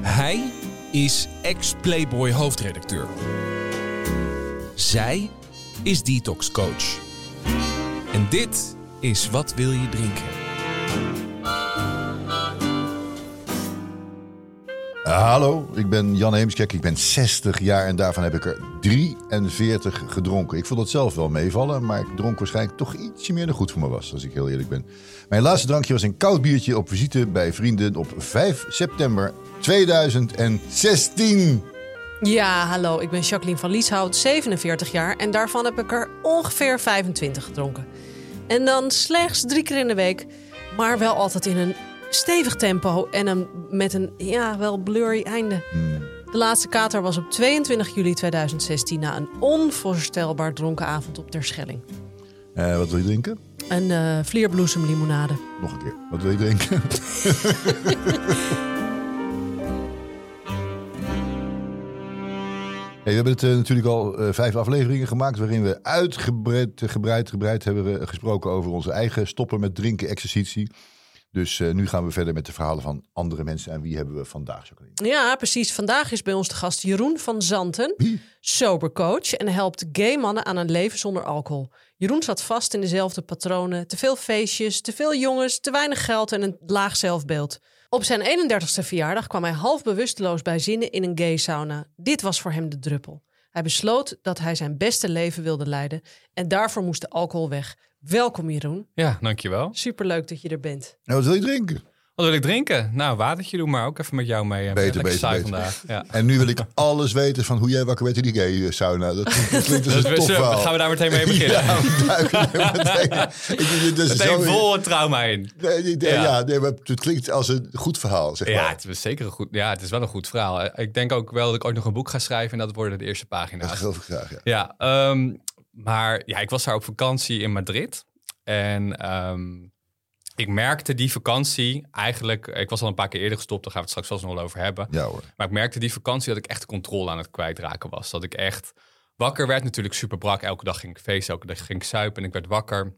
Hij is ex-Playboy hoofdredacteur. Zij is detox coach. En dit is Wat wil je drinken? Hallo, ik ben Jan Heemskerk. Ik ben 60 jaar en daarvan heb ik er 43 gedronken. Ik vond het zelf wel meevallen, maar ik dronk waarschijnlijk toch ietsje meer dan goed voor me was, als ik heel eerlijk ben. Mijn laatste drankje was een koud biertje op visite bij vrienden op 5 september 2016. Ja, hallo, ik ben Jacqueline van Lieshout, 47 jaar en daarvan heb ik er ongeveer 25 gedronken. En dan slechts drie keer in de week, maar wel altijd in een stevig tempo en een, met een ja, wel blurry einde. De laatste kater was op 22 juli 2016 na een onvoorstelbaar dronken avond op Terschelling. Eh, wat wil je drinken? Een eh vlierbloesemlimonade. Nog een keer. Wat wil je drinken? Hey, we hebben het eh, natuurlijk al vijf afleveringen gemaakt waarin we uitgebreid gebreid, gebreid hebben gesproken over onze eigen stoppen met drinken exercitie. Dus eh, nu gaan we verder met de verhalen van andere mensen. En wie hebben we vandaag, Jacqueline? Ja, precies. Vandaag is bij ons de gast Jeroen van Zanten, sobercoach en helpt gay mannen aan een leven zonder alcohol. Jeroen zat vast in dezelfde patronen, te veel feestjes, te veel jongens, te weinig geld en een laag zelfbeeld. Op zijn 31ste verjaardag kwam hij half bewusteloos bij zinnen in een gay sauna. Dit was voor hem de druppel. Hij besloot dat hij zijn beste leven wilde leiden en daarvoor moest de alcohol weg. Welkom Jeroen. Ja, dankjewel. Superleuk dat je er bent. Nou, wat wil je drinken? Wat wil ik drinken? Nou, watertje doen, maar ook even met jou mee. Ben Beter, beter, beter. vandaag. Ja. En nu wil ik alles weten van hoe jij wakker werd in die gay sauna. Dat klinkt als Dus een zullen- verhaal. gaan we daar meteen mee beginnen? Ja, we duiken er meteen. Ik, dus Meteen zo- vol het trauma in. Nee, nee, nee, Ja. ja. nee, maar het klinkt als een goed verhaal, zeg Ja, maar. het is zeker een goed. Ja, het is wel een goed verhaal. Ik denk ook wel dat ik ooit nog een boek ga schrijven en dat worden de eerste Dat pagina's. geloof ik graag, ja. Ja, ehm, maar ja, ik was daar op vakantie in Madrid. En ehm, ik merkte die vakantie eigenlijk... Ik was al een paar keer eerder gestopt, daar gaan we het straks zelfs nog wel over hebben. Ja hoor. Maar ik merkte die vakantie dat ik echt controle aan het kwijtraken was. Dat ik echt wakker werd, natuurlijk super brak. Elke dag ging ik feesten, elke dag ging ik suipen en ik werd wakker.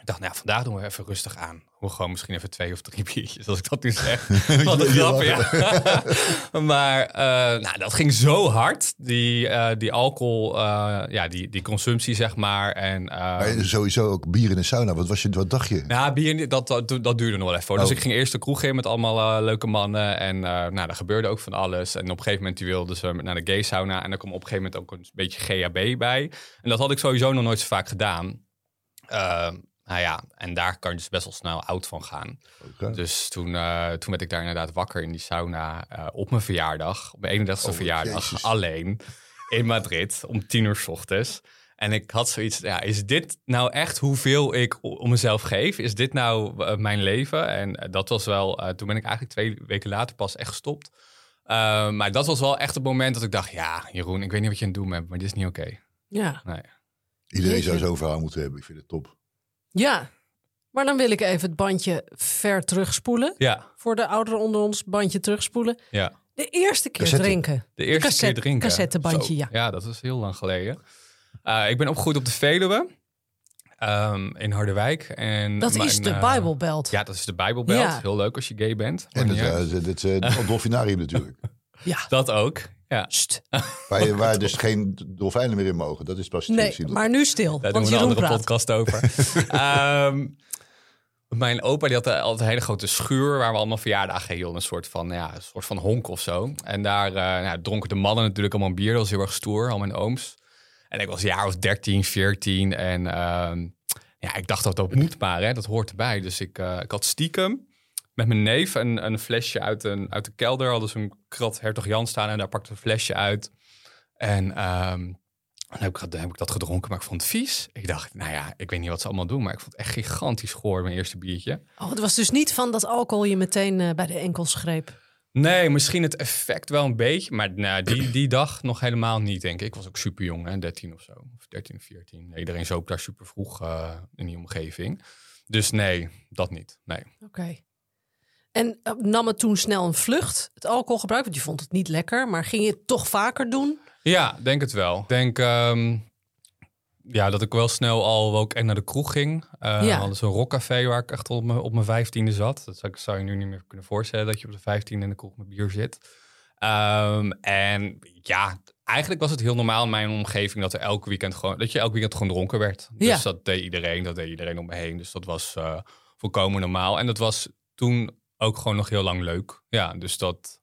Ik dacht, nou, vandaag doen we even rustig aan. We gewoon misschien even twee of drie biertjes, als ik dat nu zeg. Wat een grap, ja. maar eh, nou, dat ging zo hard, die, eh, die alcohol, eh, ja, die, die consumptie, zeg maar. En, eh, Maar sowieso ook bier in de sauna. Wat, was je, wat dacht je? ja, bier, dat, dat, dat duurde nog wel even. hoor. Dus Oh. ik ging eerst de kroeg in met allemaal leuke mannen. En nou, daar gebeurde ook van alles. En op een gegeven moment die wilden ze naar de gay sauna. En er kwam op een gegeven moment ook een beetje GHB bij. En dat had ik sowieso nog nooit zo vaak gedaan. Eh, nou ja, en daar kan je dus best wel snel oud van gaan. Dus toen, eh, toen werd ik daar inderdaad wakker in die sauna eh, op mijn verjaardag. Op mijn 31ste Oh, verjaardag. jezus. Alleen in Madrid om tien uur 's ochtends. En ik had zoiets, ja, is dit nou echt hoeveel ik om mezelf geef? Is dit nou eh, mijn leven? En dat was wel, eh, toen ben ik eigenlijk twee weken later pas echt gestopt. Eh, maar dat was wel echt het moment dat ik dacht, ja, Jeroen, ik weet niet wat je aan het doen bent, maar dit is niet oké. Ja. Nee. Iedereen zou zo'n verhaal moeten hebben. Ik vind het top. Ja. Maar dan wil ik even het bandje ver terugspoelen. Ja, Voor de ouderen onder ons, bandje terugspoelen. ja. De eerste keer Cassette. drinken. De eerste cassette- keer drinken. cassettebandje, ja. Ja, dat is heel lang geleden. Eh, ik ben opgegroeid op de Veluwe. ehm, in Harderwijk. En Dat mijn, is de eh, Bible Belt. Ja, dat is de Bijbelbelt. Ja. Heel leuk als je gay bent. En niet uh, eh, het dolfinarium natuurlijk. Ja. dat ook. Ja. Sst. Waar, je- waar dus geen dolfijnen meer in mogen. Dat is pas Nee, maar nu stil. Daar want doen we een andere praat. podcast over. Ehm, mijn opa die had eh, altijd een hele grote schuur waar we allemaal verjaardagen hielden. Een soort van, ja, een soort van honk of zo. En daar eh, nou, dronken de mannen natuurlijk allemaal bier. Dat was heel erg stoer, al mijn ooms. En ik was jaar of 13, 14. En ehm, ja, ik dacht dat dat moet maar, hè, dat hoort erbij. Dus ik, eh, ik had stiekem met mijn neef een, een flesje uit, een, uit de kelder. Hadden ze een krat Hertog Jan staan en daar pakte een flesje uit. En ehm, dan heb, ik, dan heb ik dat gedronken, maar ik vond het vies. Ik dacht, nou ja, ik weet niet wat ze allemaal doen, maar ik vond het echt gigantisch goor, mijn eerste biertje. Oh, het was dus niet van dat alcohol je meteen eh, bij de enkels greep. Nee, misschien het effect wel een beetje, maar nou, die, die dag nog helemaal niet, denk ik. Ik was ook super jong, hè, 13 of zo, of 13, 14. Iedereen zoop daar super vroeg eh, in die omgeving. Dus nee, dat niet. Nee. Oké. En eh, nam het toen snel een vlucht, het alcoholgebruik? Want je vond het niet lekker, maar ging je het toch vaker doen? Ja, denk het wel. Ik denk, ehm, ja, dat ik wel snel al ook en naar de kroeg ging. Eh Ja. Hadden zo'n rockcafé waar ik echt op mijn, op mijn vijftiende zat. Dat zou, zou je nu niet meer kunnen voorstellen dat je op de vijftiende in de kroeg met bier zit. Ehm, en ja, eigenlijk was het heel normaal in mijn omgeving dat er elke weekend gewoon dat je elk weekend gewoon dronken werd. Dus Ja. dat deed iedereen, dat deed iedereen om me heen. Dus dat was eh, volkomen normaal. En dat was toen ook gewoon nog heel lang leuk. Ja, dus dat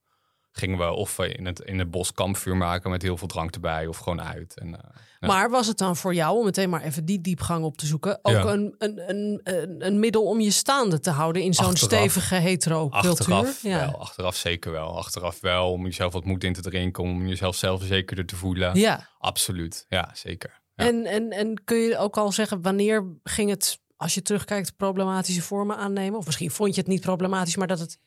gingen we of in het, in het bos kampvuur maken met heel veel drank erbij of gewoon uit. En, eh, Ja. Maar was het dan voor jou, om meteen maar even die diepgang op te zoeken, ook Ja. een, een, een, een, een middel om je staande te houden in zo'n stevige hetero-cultuur? Achteraf Ja. wel, achteraf zeker wel. Achteraf wel, om jezelf wat moed in te drinken, om jezelf zelfverzekerder te voelen. ja. Absoluut, ja, zeker. Ja. En, en, en kun je ook al zeggen, wanneer ging het, als je terugkijkt, problematische vormen aannemen? Of misschien vond je het niet problematisch, maar dat het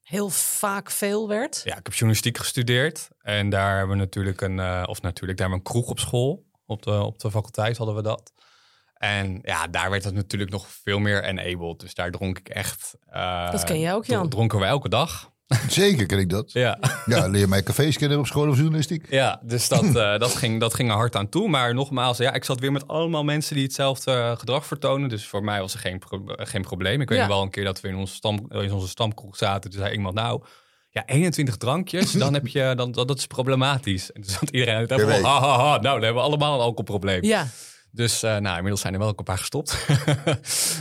heel vaak veel werd? Ja, ik heb journalistiek gestudeerd en daar hebben we natuurlijk een, eh, of natuurlijk, daar hebben we een kroeg op school. Op de, op de faculteit hadden we dat. En ja, daar werd het natuurlijk nog veel meer enabled. Dus daar dronk ik echt. eh, Dat ken jij ook, Jan. Dronken we elke dag. Zeker ken ik dat. Ja. Ja, leer mij cafés kennen op school of journalistiek. Ja, dus dat, eh, dat, ging, dat ging er hard aan toe. Maar nogmaals, ja, ik zat weer met allemaal mensen die hetzelfde eh, gedrag vertonen. Dus voor mij was er geen, pro- geen probleem. Ik weet Ja. nog wel een keer dat we in onze, stam, eh, in onze stamkroeg zaten. Toen zei iemand, nou, ja, 21 drankjes, dan heb je, dan, dat, dat is problematisch. En toen zat iedereen ha, ha, ha, nou, dan hebben we allemaal een alcoholprobleem. Ja, Dus eh, nou, inmiddels zijn er wel een paar gestopt.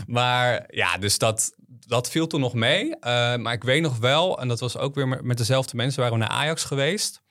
maar ja, dus dat, dat viel toen nog mee. Eh, maar ik weet nog wel, en dat was ook weer met- dezelfde mensen, waren we naar Ajax geweest.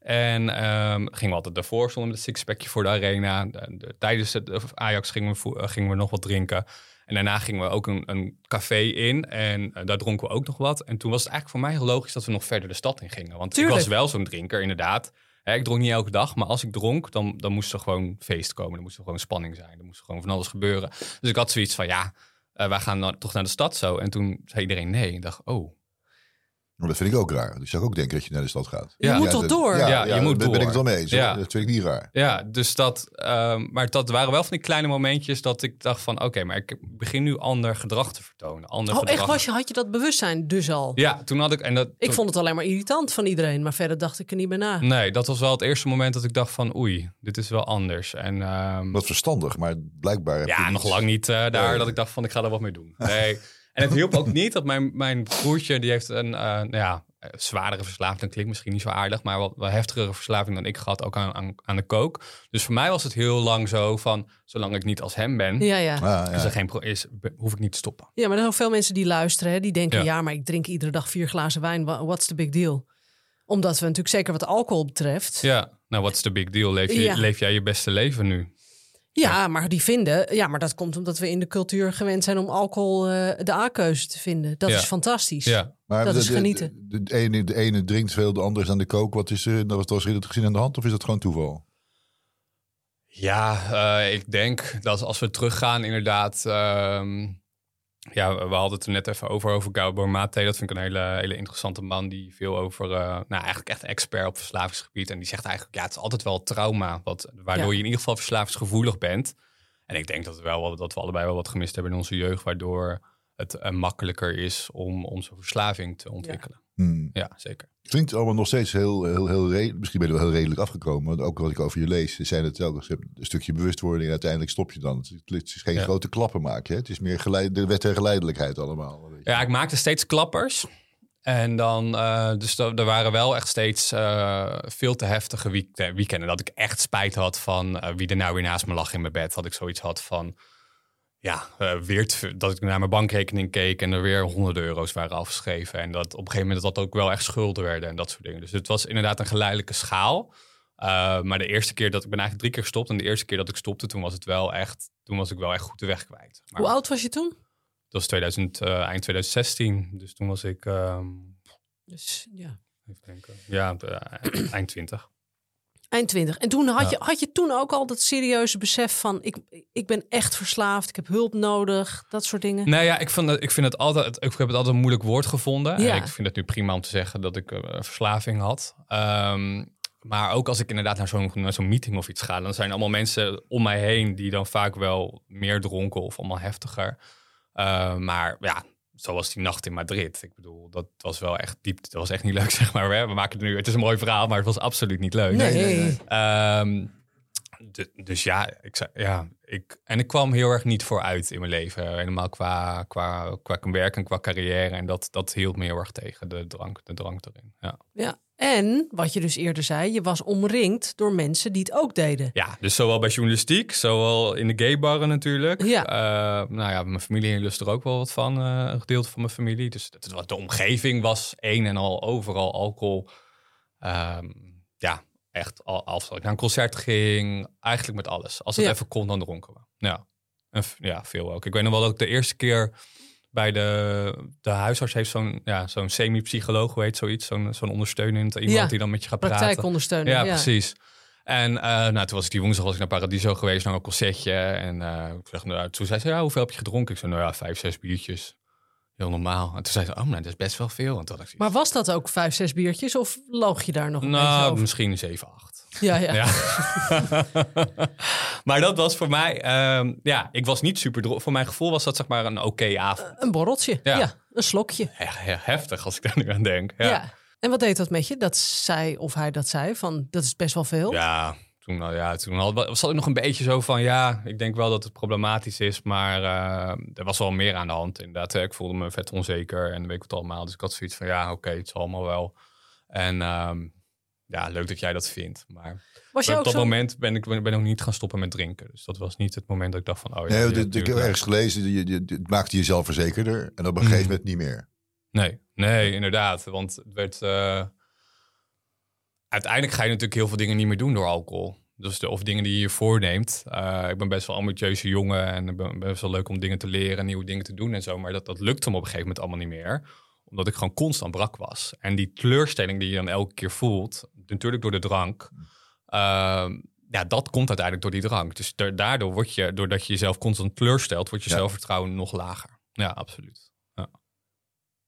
En ehm, gingen we altijd daarvoor, stonden met een sixpackje voor de arena. De- de- tijdens het Ajax gingen we, eh, gingen we nog wat drinken. En daarna gingen we ook een, een café in en eh, daar dronken we ook nog wat. En toen was het eigenlijk voor mij heel logisch dat we nog verder de stad in gingen. Want Tuurlijk. ik was wel zo'n drinker, inderdaad. Hè, ik dronk niet elke dag, maar als ik dronk, dan, dan moest er gewoon feest komen. Dan moest er gewoon spanning zijn. Er moest gewoon van alles gebeuren. Dus ik had zoiets van, ja, wij gaan dan toch naar de stad zo. En toen zei iedereen nee. Ik dacht, oh, Maar dat vind ik ook raar. Ik zou ook denken dat je naar de stad gaat. je moet Ja, toch dat- door? Ja, Ja, ja, je moet daar ben ik het wel mee eens. Ja. Dat vind ik niet raar. Ja, dus dat, ehm, maar dat waren wel van die kleine momentjes dat ik dacht van, oké, maar ik begin nu ander gedrag te vertonen. Ander Oh, gedrag. echt? Was je, had je dat bewustzijn dus al? Ja, toen had ik, en dat, Ik toen- vond het alleen maar irritant van iedereen, maar verder dacht ik er niet bij na. nee, dat was wel het eerste moment dat ik dacht van, oei, dit is wel anders. En ehm, Wat verstandig, maar blijkbaar... heb je ja, nog lang niet eh, daar Nee. dat ik dacht van, ik ga er wat mee doen. Nee. En het hielp ook niet dat mijn, mijn broertje, die heeft een, eh, nou ja, eh, zwaardere verslaving. Dat klinkt misschien niet zo aardig, maar wat, wat heftigere verslaving dan ik gehad, ook aan, aan, aan de kook. Dus voor mij was het heel lang zo van, zolang ik niet als hem ben, Ja, ja. Ah, ja. is er geen is, hoef ik niet te stoppen. Ja, maar er zijn veel mensen die luisteren, hè, die denken: ja. Ja. maar ik drink iedere dag vier glazen wijn. What's the big deal? Omdat we natuurlijk zeker wat alcohol betreft. Ja, nou, wat is de big deal? Leef, je, Ja. leef jij je beste leven nu? Maar die vinden, ja, maar dat komt omdat we in de cultuur gewend zijn om alcohol eh, de A-keuze te vinden. Dat Ja. is fantastisch. Ja, Maar Dat de, is genieten. De, de ene, de ene drinkt veel, de andere is aan de kook. Wat is er, dat was dat gezien aan de hand of is dat gewoon toeval? ja eh, ik denk dat als we teruggaan, inderdaad. ehm, ja, we hadden het er net even over, over Gabor Mate. Dat vind ik een hele, hele interessante man die veel over, eh, nou eigenlijk echt expert op verslavingsgebied. En die zegt eigenlijk, ja, het is altijd wel trauma, wat, waardoor Ja. je in ieder geval verslavingsgevoelig bent. En ik denk dat we, wel, dat we allebei wel wat gemist hebben in onze jeugd, waardoor het eh, makkelijker is om, om zo'n verslaving te ontwikkelen. Hmm. Ja, zeker. Klinkt allemaal nog steeds heel, heel, heel redelijk. Misschien ben je wel heel redelijk afgekomen. Want ook wat ik over je lees, zijn het ook een stukje bewustwording. En uiteindelijk stop je dan. Het, is geen Ja. grote klappen maken. Hè? Het is meer geleid, de wet en geleidelijkheid allemaal. weet je. Ja, ik maakte steeds klappers. En dan, eh, dus er er waren wel echt steeds eh, veel te heftige week weekenden. Dat ik echt spijt had van eh, wie er nou weer naast me lag in mijn bed. Dat ik zoiets had van, ja, eh, weer dat ik naar mijn bankrekening keek en er weer honderden euro's waren afgeschreven. En dat op een gegeven moment dat ook wel echt schulden werden en dat soort dingen. Dus het was inderdaad een geleidelijke schaal. Eh, maar de eerste keer dat ik ben eigenlijk drie keer gestopt. En de eerste keer dat ik stopte, toen was het wel echt, toen was ik wel echt goed de weg kwijt. Maar Hoe oud was je toen? dat was 2000, eh, eind 2016. Dus toen was ik, ehm, Dus, ja. even denken, ja, eind 20. Eind 20. En toen had, je, had je toen ook al dat serieuze besef van... Ik, ik ben echt verslaafd, ik heb hulp nodig, dat soort dingen? Nou ja, ik, vond het, ik, vind het altijd, ik heb het altijd een moeilijk woord gevonden. Ja. En ik vind het nu prima om te zeggen dat ik eh, verslaving had. Ehm, maar ook als ik inderdaad naar zo'n, naar zo'n meeting of iets ga, dan zijn allemaal mensen om mij heen die dan vaak wel meer dronken of allemaal heftiger. Eh, maar ja, zoals die nacht in Madrid. Ik bedoel, dat was wel echt diep. Dat was echt niet leuk, zeg maar. We, maken het nu. Het is een mooi verhaal, maar het was absoluut niet leuk. Nee. nee, nee. Ehm, dus ja, ik, zei- ja ik, en ik kwam heel erg niet vooruit in mijn leven. Helemaal qua, qua, qua werk en qua carrière. En dat, dat hield me heel erg tegen, de drank, de drank erin. Ja. Ja. En wat je dus eerder zei, je was omringd door mensen die het ook deden. ja, dus zowel bij journalistiek, zowel in de gaybarren natuurlijk. Ja. Eh, nou ja, mijn familie lust er ook wel wat van, eh, een gedeelte van mijn familie. Dus was- de omgeving was een en al overal alcohol. Ehm, ja, echt al, als ik naar een concert ging, eigenlijk met alles. Als het Ja. even kon, dan dronken we. Ja. En, ja, veel ook. Ik weet nog wel dat ik de eerste keer bij de, de huisarts heeft zo'n ja, zo'n semi-psycholoog, hoe heet zoiets, zo'n zo'n ondersteunend iemand Ja, die dan met je gaat praten. Praktijkondersteuner. Ja, Ja, precies. En eh, nou, toen was ik die woensdag was ik naar Paradiso geweest, naar een concertje. En eh, ik zeg, nou, toen zei ze, ja, hoeveel heb je gedronken? Ik zei, nou ja, vijf, zes biertjes. Heel normaal. En toen zei ze, oh, nou, dat is best wel veel. En toen had ik Maar was dat ook vijf, zes biertjes of loog je daar nog een beetje nou, over? misschien zeven, acht. Ja, ja. Ja. maar dat was voor mij, ehm, ja, ik was niet super dronken. Voor mijn gevoel was dat zeg maar een oké avond. Een borreltje. Ja. Ja. een slokje. Echt heftig als ik daar nu aan denk. Ja. Ja, En wat deed dat met je? Dat zij of hij dat zei van dat is best wel veel. ja toen, nou ja, toen had, zat ik nog een beetje zo van, ja, ik denk wel dat het problematisch is, maar eh, er was wel meer aan de hand inderdaad. hè. Ik voelde me vet onzeker en weet ik wat allemaal. Dus ik had zoiets van, ja, oké, het zal allemaal wel. En ehm, ja, leuk dat jij dat vindt. Maar Was op ook dat zo? moment ben ik ben, nog niet gaan stoppen met drinken. Dus dat was niet het moment dat ik dacht van, oh ja. Nee, dit- ik heb ergens gelezen, je, je, het maakte je zelfverzekerder. En op een gegeven Mhm. moment niet meer. Nee, nee, inderdaad. Want het werd. eh, Uiteindelijk ga je natuurlijk heel veel dingen niet meer doen door alcohol. Dus de, of dingen die je je voorneemt. Eh, ik ben best wel een ambitieuze jongen en het ben best wel leuk om dingen te leren, nieuwe dingen te doen en zo. Maar dat, dat lukte me op een gegeven moment allemaal niet meer. Omdat ik gewoon constant brak was. En die teleurstelling die je dan elke keer voelt, natuurlijk door de drank. ehm, ja, dat komt uiteindelijk door die drank. Dus da- daardoor word je, doordat je jezelf constant teleurstelt, wordt je Ja. zelfvertrouwen nog lager. Ja, absoluut.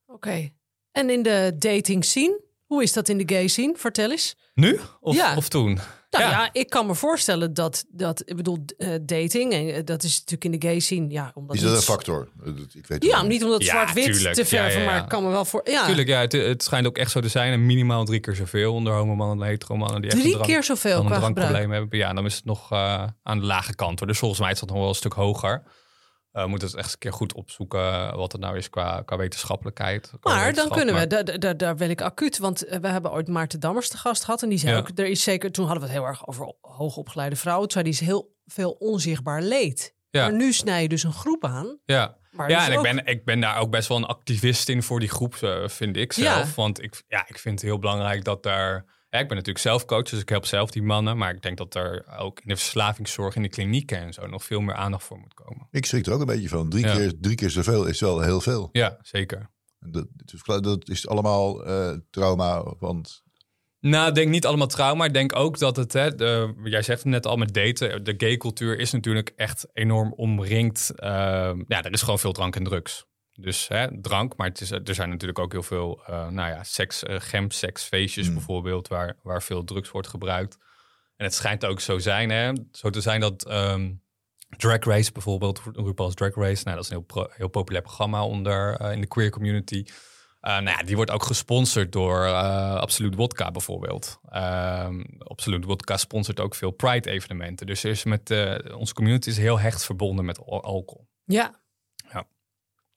Oké. En in de dating scene? Hoe is dat in de gay scene? Vertel eens. Nu of, Ja. of toen? Nou ja. Ja. ik kan me voorstellen dat, dat ik bedoel, eh, dating, en eh, dat is natuurlijk in de gay scene, ja, omdat Is dat een factor? Ik weet het Ja, niet. niet om dat Ja, zwart-wit te verven, Ja, ja, ja. maar ik kan me wel voor. Ja, Tuurlijk, ja, het, het schijnt ook echt zo te zijn. En minimaal drie keer zoveel onder homomannen en heteromannen. Die echt drie een drank- keer zoveel dan een qua gebruik. drankprobleem hebben. Ja, dan is het nog eh, aan de lage kant. Hoor. Dus volgens mij is dat nog wel een stuk hoger. Eh, we moeten het echt eens een keer goed opzoeken wat het nou is qua, qua wetenschappelijkheid. qua Maar dan kunnen we, maar- daar, daar- daar, daar wil ik acuut, want eh, we hebben ooit Maarten Dammers te gast gehad en die zei Ja. ook, er is zeker, toen hadden we het heel erg over hoogopgeleide vrouwen, toen zei die is heel veel onzichtbaar leed. Ja. Maar nu snij je dus een groep aan. Ja, Maar ja dus en ik ben, ik ben daar ook best wel een activist in voor die groep, eh, vind ik zelf. Ja. Want ik, ja, ik vind het heel belangrijk dat daar... Ja, ik ben natuurlijk zelf coach, dus ik help zelf die mannen. Maar ik denk dat er ook in de verslavingszorg, in de klinieken en zo... nog veel meer aandacht voor moet komen. Ik schrik er ook een beetje van. Drie, Ja. keer, drie keer zoveel is wel heel veel. Ja, zeker. Dat, dat is allemaal eh, trauma. Want Nou, ik denk niet allemaal trauma. Ik denk ook dat het, hè, de, jij zegt het net al met daten, de gay cultuur is natuurlijk echt enorm omringd. Ehm, ja, er is gewoon veel drank en drugs. Dus hè, drank, maar het is, er zijn natuurlijk ook heel veel, eh, nou ja, seks, uh, gemseksfeestjes Mm. bijvoorbeeld, waar, waar veel drugs wordt gebruikt. En het schijnt ook zo, zijn, hè, zo te zijn dat ehm, Drag Race bijvoorbeeld, RuPaul's Drag Race, nou, dat is een heel, pro- heel populair programma onder, eh, in de queer community. Uh, nou ja, die wordt ook gesponsord door uh, Absolute Wodka bijvoorbeeld. Uh, Absolute Wodka sponsort ook veel Pride-evenementen. Dus is met, uh, onze community is heel hecht verbonden met al alcohol. Ja.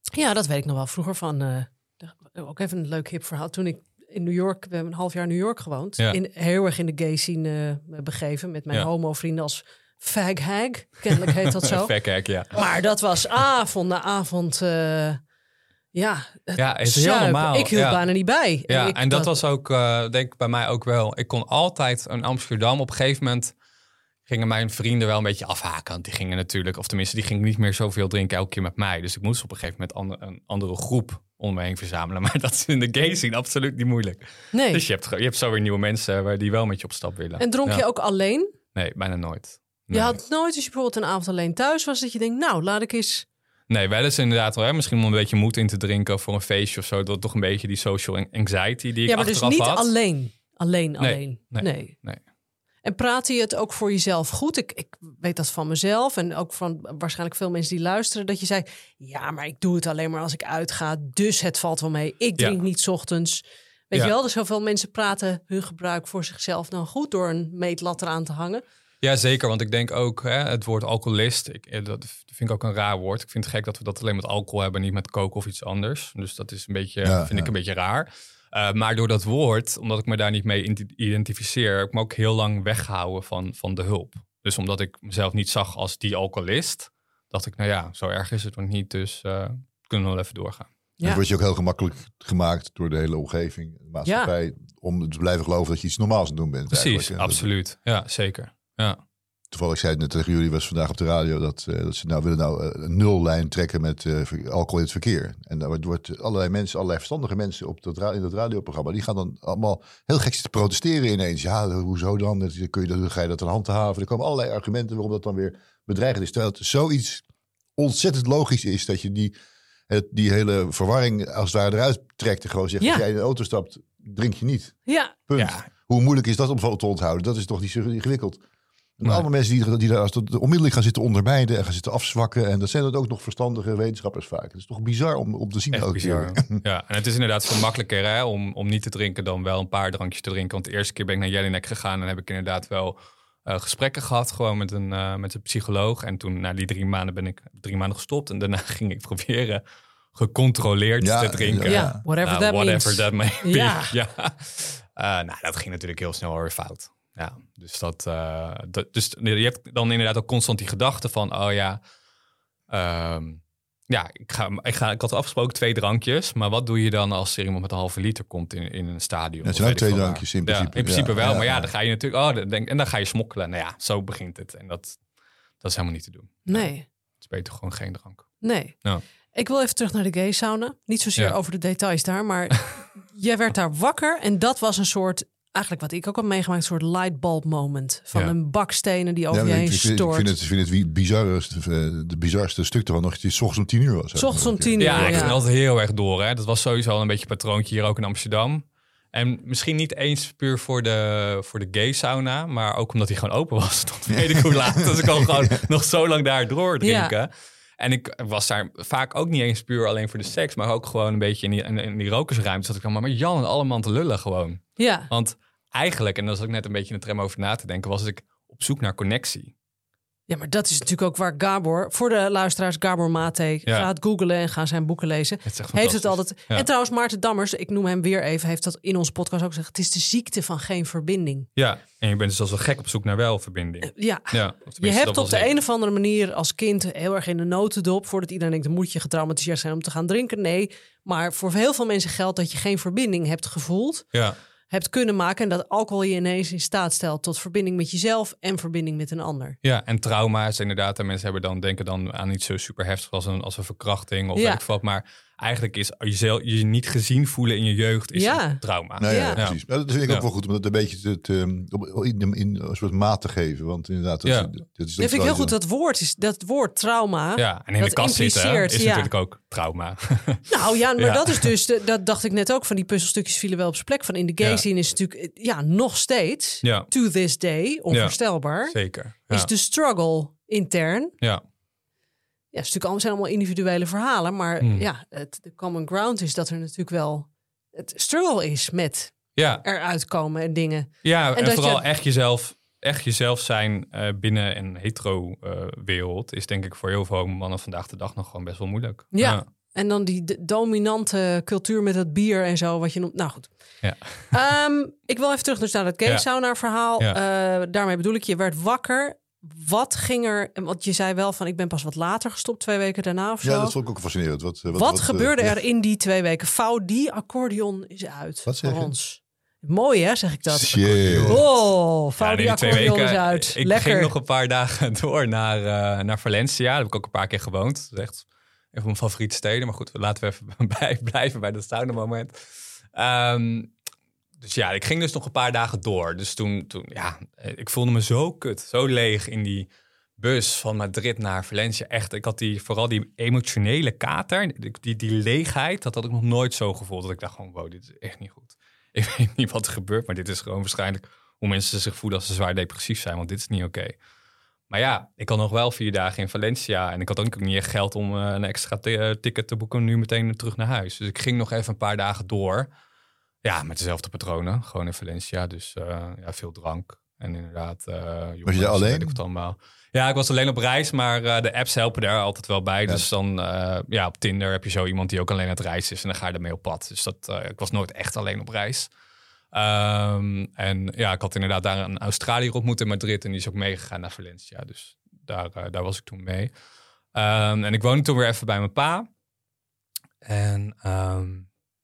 Ja, dat weet ik nog wel vroeger van. Uh, ook even een leuk hip verhaal. Toen ik in New York, we hebben een half jaar in New York gewoond. Ja. In, heel erg in de gay scene uh, begeven met mijn Ja. homo-vrienden als fag hag. Kennelijk heet dat zo. Fag ja. Maar dat was avond na avond. uh, ja, het Ja, het is heel normaal. Ik hield Ja. bijna niet bij. Ja, ik, en dat, was ook, uh, denk ik, bij mij ook wel. Ik kon altijd in Amsterdam op een gegeven moment gingen mijn vrienden wel een beetje afhaken. Want die gingen natuurlijk, of tenminste, die gingen niet meer zoveel drinken elke keer met mij. Dus ik moest op een gegeven moment ander, een andere groep om me heen verzamelen. Maar dat is in de gay scene absoluut niet moeilijk. Nee. Dus je hebt, je hebt zo weer nieuwe mensen waar die wel met je op stap willen. En dronk Ja. je ook alleen? Nee, bijna nooit. Nee. Je had nooit, als je bijvoorbeeld een avond alleen thuis was, dat je denkt, nou, laat ik eens. Nee, wel eens inderdaad wel. Hè? Misschien om een beetje moed in te drinken voor een feestje of zo. Dat toch een beetje die social anxiety die ik ja, maar dus achteraf niet had. alleen. Alleen, alleen. nee, nee. nee. En praatte je het ook voor jezelf goed? Ik, ik weet dat van mezelf en ook van waarschijnlijk veel mensen die luisteren. Dat je zei, ja, maar ik doe het alleen maar als ik uitga. Dus het valt wel mee. Ik drink Ja. niet 's ochtends. Weet Ja. je wel, dus zoveel mensen praten hun gebruik voor zichzelf dan goed door een meetlat eraan te hangen. Ja, zeker. Want ik denk ook hè, het woord alcoholist. Ik, eh, dat vind ik ook een raar woord. Ik vind het gek dat we dat alleen met alcohol hebben, niet met koken of iets anders. Dus dat is een beetje, Ja, vind ja. ik een beetje raar. Eh, maar door dat woord, omdat ik me daar niet mee ident- identificeer, heb ik me ook heel lang weggehouden van, van de hulp. Dus omdat ik mezelf niet zag als die alcoholist, dacht ik, nou ja, zo erg is het nog niet. Dus eh, kunnen we wel even doorgaan. Dan Ja. word je ook heel gemakkelijk gemaakt door de hele omgeving, de maatschappij, om te blijven geloven dat je iets normaals aan het doen bent. Precies, absoluut. Ja, zeker. Ja. Toevallig zei het net tegen jullie, was vandaag op de radio, dat, eh, dat ze nou willen nou eh, een nullijn trekken met eh, alcohol in het verkeer. En daar wordt- allerlei mensen, allerlei verstandige mensen op dat, in dat radioprogramma, die gaan dan allemaal heel gek zitten protesteren ineens. Ja, hoezo dan? Dat, kun je, dat, hoe ga je dat aan handhaven? Er komen allerlei argumenten waarom dat dan weer bedreigend is. Terwijl het zoiets ontzettend logisch is dat je die, het, die hele verwarring als het ware eruit trekt. En gewoon zegt, Ja. als jij in de auto stapt, drink je niet. Ja, Punt. Ja. Hoe moeilijk is dat om te onthouden? Dat is toch niet zo ingewikkeld. En Nee. allemaal mensen die, die daar als dat onmiddellijk gaan zitten ondermijnen en gaan zitten afzwakken. En dat zijn dat ook nog verstandige wetenschappers vaak. Het is toch bizar om, om te zien. Echt bizar. Ja, en het is inderdaad veel makkelijker hè, om, om niet te drinken dan wel een paar drankjes te drinken. Want de eerste keer ben ik naar Jelinek gegaan en heb ik inderdaad wel eh, gesprekken gehad, gewoon met een, eh, met een psycholoog. En toen, na die drie maanden, ben ik drie maanden gestopt. En daarna ging ik proberen gecontroleerd Ja, te drinken. ja. ja, whatever Nou, that whatever means. that may be. Ja. Ja. Eh, nou, dat ging natuurlijk heel snel weer fout. Ja, dus dat, eh, dat. Dus je hebt dan inderdaad ook constant die gedachte van: oh ja. ehm, ja, ik, ga, ik, ga, ik had afgesproken twee drankjes. Maar wat doe je dan als er iemand met een halve liter komt in, in een stadion? Het Of zijn ook twee drankjes in Ja, principe. in principe Ja, wel. ja, maar ja, ja. dan ga je natuurlijk. Oh, dan denk, en dan ga je smokkelen. Nou ja, zo begint het. En dat, dat is helemaal niet te doen. Nee, Het is beter gewoon geen drank. nee. Ja. Ik wil even terug naar de gay sauna. Niet zozeer Ja. over de details daar, maar jij werd daar wakker en dat was een soort, eigenlijk wat ik ook heb meegemaakt, een soort lightbulb moment van Ja. een bakstenen die over Ja, je heen ik, vind, ik stort. vind het, ik vind het wie bizarste, eh, de bizarste stuk ervan nog 's ochtends om tien uur was. S ochtends om tien uur. Ja, ik ja. ging altijd heel erg door. Hè. Dat was sowieso al een beetje een patroontje hier ook in Amsterdam. En misschien niet eens puur voor de, voor de gay sauna, maar ook omdat hij gewoon open was. Tot weet ik hoe laat. Dus ik kon gewoon nog zo lang daar doordrinken. En ik was daar vaak ook niet eens puur alleen voor de seks, maar ook gewoon een beetje in die, in, in die rokersruimte. Zat ik dan maar met Jan en allemaal te lullen gewoon. Ja, Want eigenlijk, en daar zat ik net een beetje in de tram over na te denken, was ik op zoek naar connectie. Ja, maar dat is natuurlijk ook waar Gabor, voor de luisteraars, Gabor Mate, Ja. gaat googlen en gaan zijn boeken lezen. Het Heeft het altijd. Ja. En trouwens, Maarten Dammers, ik noem hem weer even, heeft dat in onze podcast ook gezegd. Het is de ziekte van geen verbinding. Ja, en je bent dus als een gek op zoek naar wel verbinding. Ja, Ja, je hebt op de een of andere manier als kind heel erg in de notendop. Voordat iedereen denkt, dan moet je getraumatiseerd zijn om te gaan drinken. Nee, maar voor heel veel mensen geldt dat je geen verbinding hebt gevoeld. Ja, Hebt kunnen maken en dat alcohol je ineens in staat stelt tot verbinding met jezelf en verbinding met een ander. Ja, en trauma's inderdaad. En mensen hebben dan, denken dan aan iets zo super heftig als een, als een verkrachting of Ja. weet ik wat. Maar eigenlijk is jezelf, je niet gezien voelen in je jeugd is Ja. een trauma. Nou ja, Ja. precies. Nou, dat vind ik ook wel goed om dat een beetje te, te, op- in, in een soort maat te geven. Want inderdaad, dat, Ja. is, dat is Dat vind ik heel goed. Dat woord, is, dat woord trauma. Ja, en in Dat de kast zitten is ja. natuurlijk ook trauma. Nou ja, maar Ja. dat is dus, de- dat dacht ik net ook, van die puzzelstukjes vielen wel op zijn plek. Van in de gay Ja. scene is natuurlijk, eh, ja, nog steeds, ja, to this day, onvoorstelbaar, zeker. Ja. is de struggle intern. ja. Ja, het allemaal, zijn allemaal individuele verhalen, maar Hmm. ja, het, de common ground is dat er natuurlijk wel het struggle is met ja, eruit komen en dingen. ja en, dat vooral je- echt jezelf, echt jezelf zijn eh, binnen een hetero-wereld is denk ik voor heel veel mannen vandaag de dag nog gewoon best wel moeilijk. Ja. En dan die dominante cultuur met dat bier en zo, wat je noemt. Nou goed. Ja. Ehm, ik wil even terug dus naar dat gay sauna verhaal. Ja. Eh, daarmee bedoel ik, je werd wakker. Wat ging er, want je zei wel van ik ben pas wat later gestopt, twee weken daarna of zo. Ja, dat vond ik ook fascinerend. Wat, wat, wat, gebeurde eh, er in die twee weken? Vouw die accordeon is uit Wat zeg voor je? ons. Mooi hè, zeg ik dat. Shit. Oh, vouw Ja, die accordeon weken. is uit. Ik Lekker. ging nog een paar dagen door naar, eh, naar Valencia. Daar heb ik ook een paar keer gewoond. Dat is echt een van mijn favoriete steden. Maar goed, laten we even bij, blijven bij dat sauna moment. Ehm, dus ja, ik ging dus nog een paar dagen door. Dus toen, toen, ja, ik voelde me zo kut, zo leeg in die bus van Madrid naar Valencia. Echt, ik had die, vooral die emotionele kater, die, die, leegheid, dat had ik nog nooit zo gevoeld. Dat ik dacht gewoon, wow, dit is echt niet goed. Ik weet niet wat er gebeurt, maar dit is gewoon waarschijnlijk hoe mensen zich voelen als ze zwaar depressief zijn, want dit is niet oké. Maar ja, ik had nog wel vier dagen in Valencia en ik had ook niet echt geld om eh, een extra eh, ticket te boeken nu meteen terug naar huis. Dus ik ging nog even een paar dagen door. Ja, met dezelfde patronen, gewoon in Valencia. Dus eh, ja, veel drank En inderdaad... eh, jongens, Was je daar alleen? ik allemaal. Ja, ik was alleen op reis, maar eh, de apps helpen daar altijd wel bij. Dus dan, ja, op Tinder heb je zo iemand die ook alleen aan het reizen is. En dan ga je ermee op pad. Dus dat, ik was nooit echt alleen op reis. Ehm, en ja, ik had inderdaad daar een Australiër ontmoet in Madrid. En die is ook meegegaan naar Valencia. Dus daar, daar was ik toen mee. Ehm, en ik woonde toen weer even bij mijn pa. En ehm,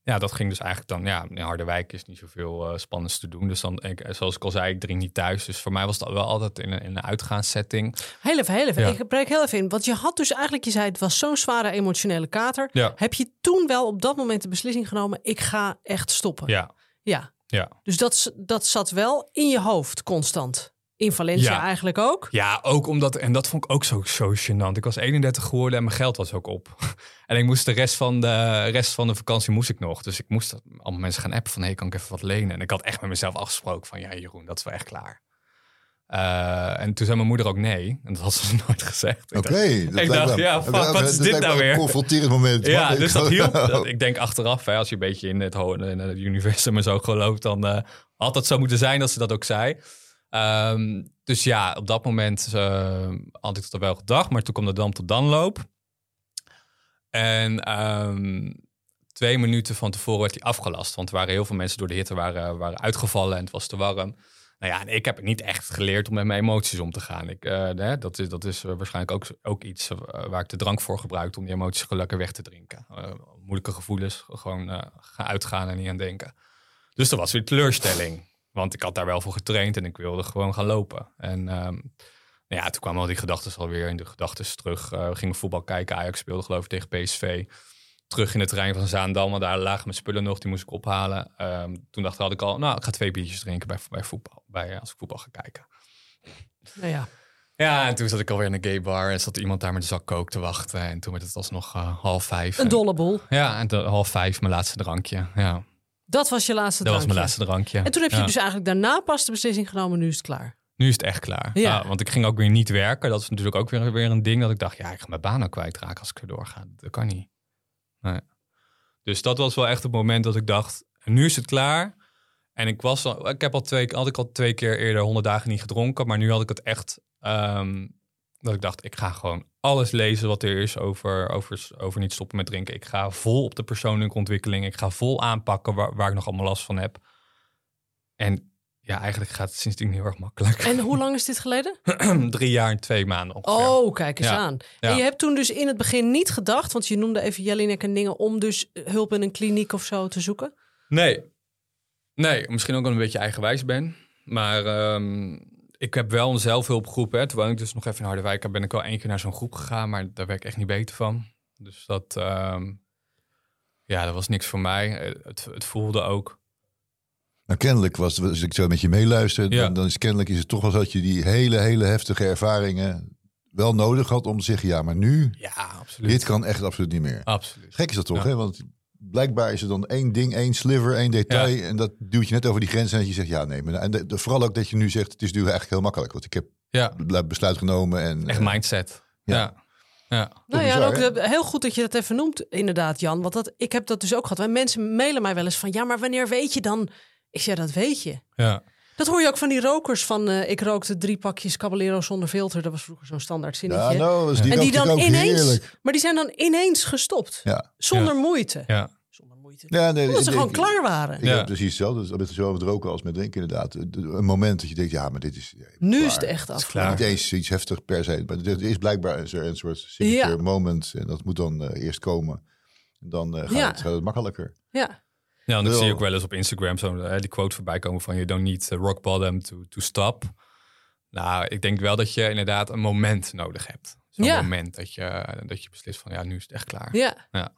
ja, dat ging dus eigenlijk dan... Ja, in Harderwijk is niet zoveel uh, spannends te doen. Dus dan, ik, zoals ik al zei, ik drink niet thuis. Dus voor mij was dat wel altijd in een, in een uitgaanssetting. Heel even, heel even. Ja. Ik breek heel even in. Want je had dus eigenlijk, je zei het was zo'n zware emotionele kater. Ja. Heb je toen wel op dat moment de beslissing genomen, ik ga echt stoppen? Ja, Ja. ja. Dus dat, dat zat wel in je hoofd constant. In Valencia Ja. eigenlijk ook. Ja, ook omdat, en dat vond ik ook zo, zo gênant. Ik was 31 geworden en mijn geld was ook op. en ik moest de rest van de, rest van de vakantie moest ik nog. Dus ik moest dat- allemaal mensen gaan appen van, hey, kan ik even wat lenen? En ik had echt met mezelf afgesproken van, ja Jeroen, dat is wel echt klaar. Eh, en toen zei mijn moeder ook nee. En dat had ze nooit gezegd. Ik Oké. dacht- dat ik dacht, ja, fuck, wat is dit nou een weer? confronterend moment. Ja, dus ik- dat hielp. Dat, ik denk achteraf, hè, als je een beetje in het, in het universum en zo gelooft, dan eh, had dat zo moeten zijn dat ze dat ook zei. Ehm, dus ja, op dat moment eh, had ik dat wel gedacht, maar toen kwam de dam tot danloop. En ehm, twee minuten van tevoren werd hij afgelast, want er waren heel veel mensen door de hitte waren, waren uitgevallen en het was te warm. Nou ja, en ik heb niet echt geleerd om met mijn emoties om te gaan. Ik, eh, dat is, dat is eh, waarschijnlijk ook, ook iets waar ik de drank voor gebruik om die emoties gelukkig weg te drinken. Moeilijke gevoelens gewoon gaan uitgaan en niet aan denken. Dus dat was weer teleurstelling. Want ik had daar wel voor getraind en ik wilde gewoon gaan lopen. En ehm, nou ja, toen kwamen al die gedachten alweer in de gedachten terug. Eh, we gingen voetbal kijken. Ajax speelde geloof ik tegen PSV. Terug in het terrein van Zaandam, want daar lagen mijn spullen nog. Die moest ik ophalen. Ehm, toen dacht, had ik al, nou, ik ga twee biertjes drinken bij, bij voetbal. Bij, eh, als ik voetbal ga kijken. Nou ja. Ja, en toen zat ik alweer in een gay bar en zat iemand daar met een zak kook te wachten. En toen werd het alsnog eh, half vijf. Een En- dolle boel. Ja, en toen half vijf mijn laatste drankje. Ja, Dat was je laatste dat was drankje. mijn laatste drankje. En toen heb je Ja. dus eigenlijk daarna pas de beslissing genomen, nu is het klaar. Nu is het echt klaar. Ja. Want ik ging ook weer niet werken. Dat is natuurlijk ook weer, weer een ding dat ik dacht, ja, ik ga mijn baan ook kwijtraken als ik er doorga. Dat kan niet. Nee. Dus dat was wel echt het moment dat ik dacht, nu is het klaar. En ik was al, ik heb al twee, had ik al twee keer eerder 100 dagen niet gedronken, maar nu had ik het echt ehm, dat ik dacht, ik ga gewoon alles lezen wat er is over, over, over niet stoppen met drinken. Ik ga vol op de persoonlijke ontwikkeling. Ik ga vol aanpakken waar, waar ik nog allemaal last van heb. En ja, eigenlijk gaat het sindsdien heel erg makkelijk. En hoe lang is dit geleden? Drie jaar en twee maanden ongeveer. Oh, kijk eens Ja. aan. Ja. En je hebt toen dus in het begin niet gedacht, want je noemde even Jelinek en dingen, om dus hulp in een kliniek of zo te zoeken? Nee. Nee, misschien ook een beetje eigenwijs ben. Maar ehm, ik heb wel een zelfhulpgroep. Hè. Terwijl ik dus nog even in Harderwijk heb, ben ik al één keer naar zo'n groep gegaan. Maar daar werd ik echt niet beter van. Dus dat, ehm, ja, dat was niks voor mij. Eh, Het, het voelde ook. Nou, kennelijk was, als ik zo met je meeluister, Ja. dan, dan is kennelijk is het toch wel zo dat je die hele, hele heftige ervaringen wel nodig had om te zeggen, ja, maar nu, Ja, absoluut. dit kan echt absoluut niet meer. Absoluut. Gek is dat toch, Ja. hè? Want blijkbaar is er dan één ding, één sliver, één detail. En dat duwt je net over die grens en dat je zegt, ja, nee. Maar, en de, de- vooral ook dat je nu zegt, het is nu eigenlijk heel makkelijk. Want ik heb Ja, het besluit genomen. En, echt eh, mindset. ja. Ja. ja. Nou ja, bizar, en ook de- heel goed dat je dat even noemt, inderdaad, Jan. Want dat, ik heb dat dus ook gehad. Wij mensen mailen mij wel eens van, ja, maar wanneer weet je dan? Ik zeg, dat weet je. ja. Dat hoor je ook van die rokers van, eh, ik rookte drie pakjes Caballero zonder filter. Dat was vroeger zo'n standaard zinnetje. Ja, nou, dus die en die dan ineens, heerlijk. maar die zijn dan ineens gestopt. Ja. Zonder moeite. ja. Moeite. Ja, nee, Omdat ze gewoon ik- klaar waren. Ik Ja. heb precies hetzelfde. Met zowel met roken als met drinken inderdaad. Een moment dat je denkt, ja, maar dit is... ja, Nu klaar. is het echt klaar. afgelopen. Niet eens iets heftig per se. Maar er is blijkbaar een, soort- een soort signature Ja. moment. En dat moet dan eh, eerst komen. En dan eh, gaat, Ja. het, gaat het makkelijker. Ja. Ja, ik Wel. zie ook wel eens op Instagram zo eh, die quote voorbij komen van you don't need rock bottom to, to stop. Nou, ik denk wel dat je inderdaad een moment nodig hebt. Zo'n Ja. moment dat je, dat je beslist van ja, nu is het echt klaar. Ja. Ja.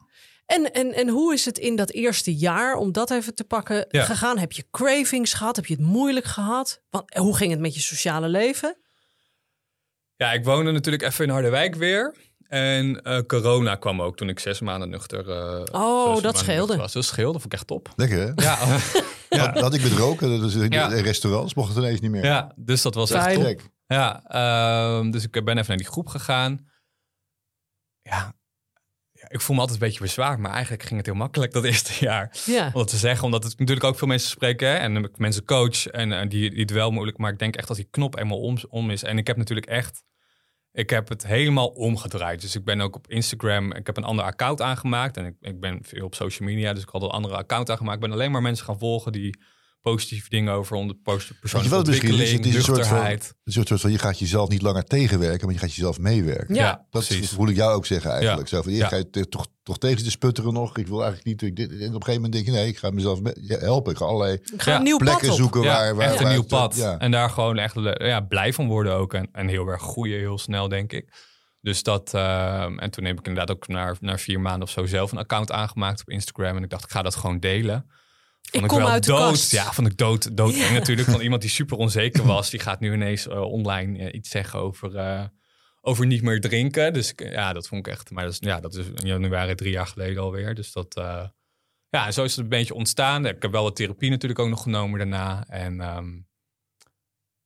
En, en, en hoe is het in dat eerste jaar, om dat even te pakken, Ja. gegaan? Heb je cravings gehad? Heb je het moeilijk gehad? Want, hoe ging het met je sociale leven? Ja, ik woonde natuurlijk even in Harderwijk weer. En eh, corona kwam ook toen ik zes maanden nuchter eh, zes Oh, dat scheelde. Was. Dat scheelde, vond ik echt top. Lekker hè? Ja, Dat, dat had ik met roken. Dat is, Ja. In restaurants mocht het ineens niet meer. ja dus dat was echt Fijn. top. Gek. Ja, ehm, dus ik ben even naar die groep gegaan. Ja, ja ik voel me altijd een beetje bezwaard, maar eigenlijk ging het heel makkelijk dat eerste jaar. Ja. Om dat te zeggen, omdat het natuurlijk ook veel mensen spreken hè, en ik mensen coach en eh, die, die het wel moeilijk, maar ik denk echt dat die knop eenmaal om, om is. En ik heb natuurlijk echt, ik heb het helemaal omgedraaid. Dus ik ben ook op Instagram, ik heb een ander account aangemaakt en ik, ik ben veel op social media, dus ik had een andere account aangemaakt. Ik ben alleen maar mensen gaan volgen die positieve dingen over onder je persoonlijke wat is? ontwikkeling, Het is een soort van, nuchterheid. een soort, soort van, je gaat jezelf niet langer tegenwerken, maar je gaat jezelf meewerken. Ja, Ja, Dat precies. voel ik jou ook zeggen eigenlijk. Ja. Zo van, Ja. je te- toch, toch tegen te sputteren nog. Ik wil eigenlijk niet. Ik, dit, en op een gegeven moment denk je, nee, ik ga mezelf helpen. Ik ga allerlei Ik ga Ja, een nieuw plekken zoeken Ja, waar, waar... echt een waar nieuw pad. Ja. En daar gewoon echt ja, blij van worden ook. En, en heel erg groeien heel snel, denk ik. Dus dat... ehm, en toen heb ik inderdaad ook na, na vier maanden of zo zelf een account aangemaakt op Instagram. En ik dacht, ik ga dat gewoon delen. Vond Ik kom wel uit de dood. kast. Ja, vond ik dood, dood eng natuurlijk. Van iemand die super onzeker was. Die gaat nu ineens eh, online eh, iets zeggen over, eh, over niet meer drinken. Dus ik- ja, dat vond ik echt... Maar dat is, ja, dat is in januari drie jaar geleden alweer. Dus dat... ja, en zo is het een beetje ontstaan. Ik heb wel wat therapie natuurlijk ook nog genomen daarna. En ehm,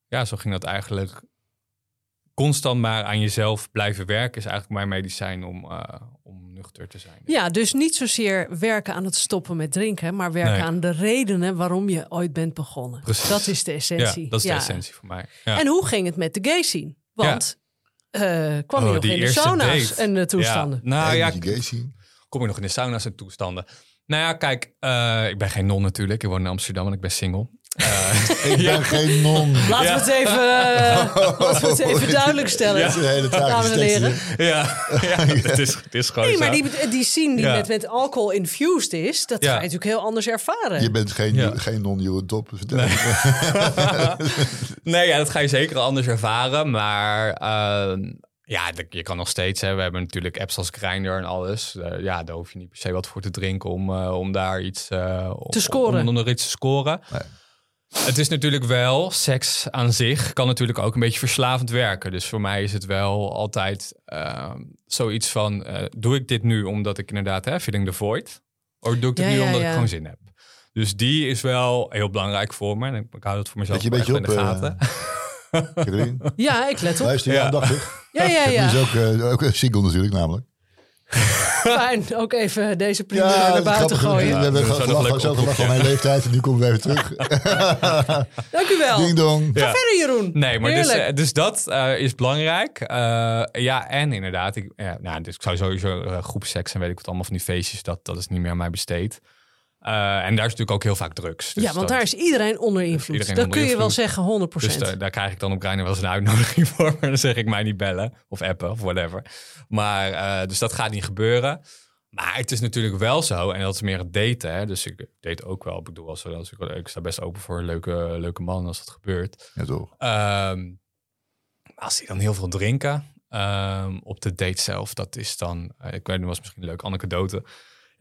ja, zo ging dat eigenlijk. Constant maar aan jezelf blijven werken is eigenlijk mijn medicijn om, eh, om nuchter te zijn. Ja, dus niet zozeer werken aan het stoppen met drinken, maar werken Nee. aan de redenen waarom je ooit bent begonnen. Precies. Dat is de Ja, essentie. dat is de Ja. essentie voor mij. Ja. En hoe ging het met de gay scene? Want eh, kwam je Oh, nog die in de sauna's date. en de toestanden? Ja, nou Hey, ja, kom je nog in de sauna's en toestanden. Nou ja, kijk, eh, ik ben geen non natuurlijk. Ik woon in Amsterdam en ik ben single. Eh, Ik ben geen non. Laten we het even, eh, laten we het even duidelijk stellen. Dat is een hele Dames en tragische tekst, heren. hè? ja, ja het, is, het is gewoon Nee, zo. maar die, die scene die Ja. met, met alcohol infused is, dat Ja. ga je natuurlijk heel anders ervaren. Je bent geen, Ja. geen non-Euro top. Vertel. nee, ja, dat ga je zeker anders ervaren. Maar ehm, ja, je kan nog steeds. Hè, we hebben natuurlijk apps als Grindr en alles. Eh, ja, daar hoef je niet per se wat voor te drinken om, eh, om daar iets eh, Te scoren. Om, om er iets te scoren. Nee. Het is natuurlijk wel, seks aan zich kan natuurlijk ook een beetje verslavend werken. Dus voor mij is het wel altijd ehm, zoiets van: eh, doe ik dit nu omdat ik inderdaad, hè, feeling the void? Of doe ik dit Ja, nu ja, omdat ja. ik gewoon zin heb? Dus die is wel heel belangrijk voor me. En ik, ik hou het voor mezelf Let je een beetje in op, de eh, gaten. Caroline, Ja, ik let op. luister je Ja. aandachtig. Ja, ja, Nu ja. is ook, eh, ook een single natuurlijk namelijk. Fijn. Ook even deze primeur naar buiten gooien. We hebben gelachen, zo gelachen van mijn leeftijd en nu komen we even terug. Dank u wel. Ding dong. Ja. Verder, Jeroen. Nee, maar dus, eh, dus dat eh, is belangrijk. Eh, ja, en inderdaad, ik, ja, nou, dus ik zou sowieso uh, groepseks en weet ik wat allemaal van die feestjes, dat, dat is niet meer aan mij besteed. Eh, en daar is natuurlijk ook heel vaak drugs. Dus ja, want dat- daar is iedereen onder invloed. iedereen dat onder kun je wel invloed. zeggen, 100%. Dus daar, daar krijg ik dan op Grindr wel eens een uitnodiging voor. Maar dan zeg ik mij niet bellen of appen of whatever. Maar eh, dus dat gaat niet gebeuren. Maar het is natuurlijk wel zo, en dat is meer het daten. Hè? Dus ik date ook wel. Ik bedoel, als, als ik, ik sta best open voor een leuke, leuke man als dat gebeurt. Ja, toch. Ehm, als die dan heel veel drinken ehm, op de date zelf, dat is dan, eh, ik weet niet, was misschien een leuke anekdote.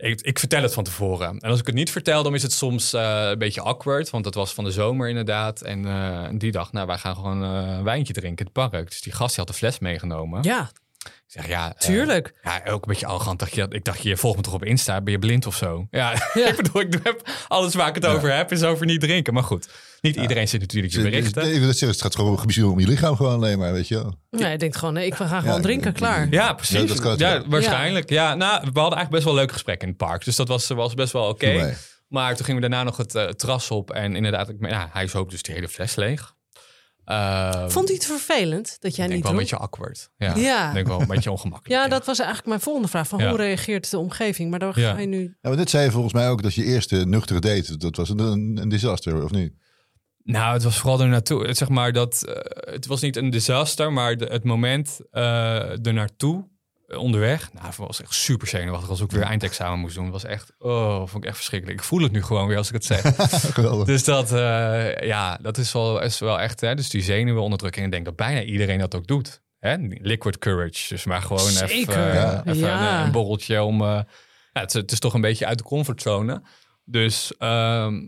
Ik, ik vertel het van tevoren. En als ik het niet vertel, dan is het soms eh, een beetje awkward. Want dat was van de zomer inderdaad. En eh, die dag, nou, wij gaan gewoon eh, een wijntje drinken in het park. Dus die gast die had de fles meegenomen. Ja, Ik zeg, ja, tuurlijk. ja, ook een beetje arrogant. Dacht je, ik dacht, je volgt me toch op Insta? Ben je blind of zo? Ja, Ja. ik bedoel, ik heb alles waar ik het over heb, is over niet drinken. Maar goed, niet iedereen zit natuurlijk je berichten. Nee, dat het gaat gewoon om je lichaam gewoon alleen maar, weet je wel. Nee, ik denk gewoon, nee, ik ga gewoon Ja, drinken, klaar. Ja, precies. Ja, dat kan waarschijnlijk. Ja. nou, we hadden eigenlijk best wel leuke gesprekken in het park. Dus dat was, was best wel oké. Maar toen gingen we daarna nog het eh, terras op. En inderdaad, ik, ja, hij zoop dus die hele fles leeg. Ehm, Vond hij het vervelend dat jij denk niet wel een dronk? beetje awkward. Ja, Ja. Ik denk wel een beetje ongemakkelijk. Ja, dat was eigenlijk mijn volgende vraag. Van Ja. Hoe reageert de omgeving? Maar daar ga je nu... Ja, maar dit zei je volgens mij ook dat je eerste nuchtere date, dat was een, een, een disaster, of niet? Nou, het was vooral er naartoe. Het, zeg maar dat, eh, het was niet een disaster, maar de, het moment eh er naartoe, eh, onderweg. Nou, het was echt super zenuwachtig als ik ook weer eindexamen moest doen. Het was echt, oh, vond ik echt verschrikkelijk. Ik voel het nu gewoon weer als ik het zeg. Geweldig. dus dat, eh, ja, dat is wel, is wel echt, hè. Dus die zenuwen onderdrukken. En ik denk dat bijna iedereen dat ook doet. Hè? Liquid courage. Dus maar gewoon even, Zeker. eh, Ja. even Ja. een, een borreltje om... eh, ja, het, is- het is toch een beetje uit de comfortzone. Dus... ehm,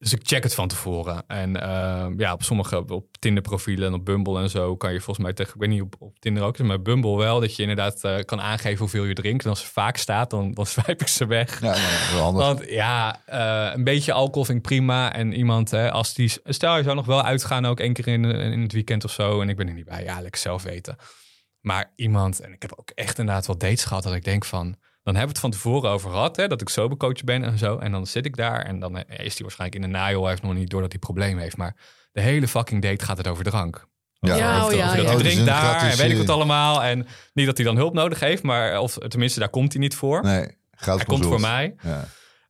dus ik check het van tevoren. En ehm, ja, op sommige, op Tinder profielen en op Bumble en zo kan je volgens mij tegen, ik weet niet op, op Tinder ook, maar Bumble wel, dat je inderdaad eh, kan aangeven hoeveel je drinkt. En als ze vaak staat, dan, dan swipe ik ze weg. Ja, nou. Want ja, eh, een beetje alcohol vind ik prima. En iemand, hè, als die, stel je zou nog wel uitgaan, ook één keer in, in het weekend of zo. En ik ben er niet bij. Ja, lekker zelf weten. Maar iemand, en ik heb ook echt inderdaad wel dates gehad dat ik denk van, dan hebben we het van tevoren over gehad, hè, dat ik sobercoach ben en zo. En dan zit ik daar en dan eh, is hij waarschijnlijk in de najo, hij heeft nog niet door dat hij problemen heeft. Maar de hele fucking date gaat het over drank. Ja, Ja, dat ja. hij drinkt daar gratis, en weet ik wat allemaal. En niet dat hij dan hulp nodig heeft, maar of tenminste daar komt hij niet voor. Nee, goud hij komt voor mij. Ja.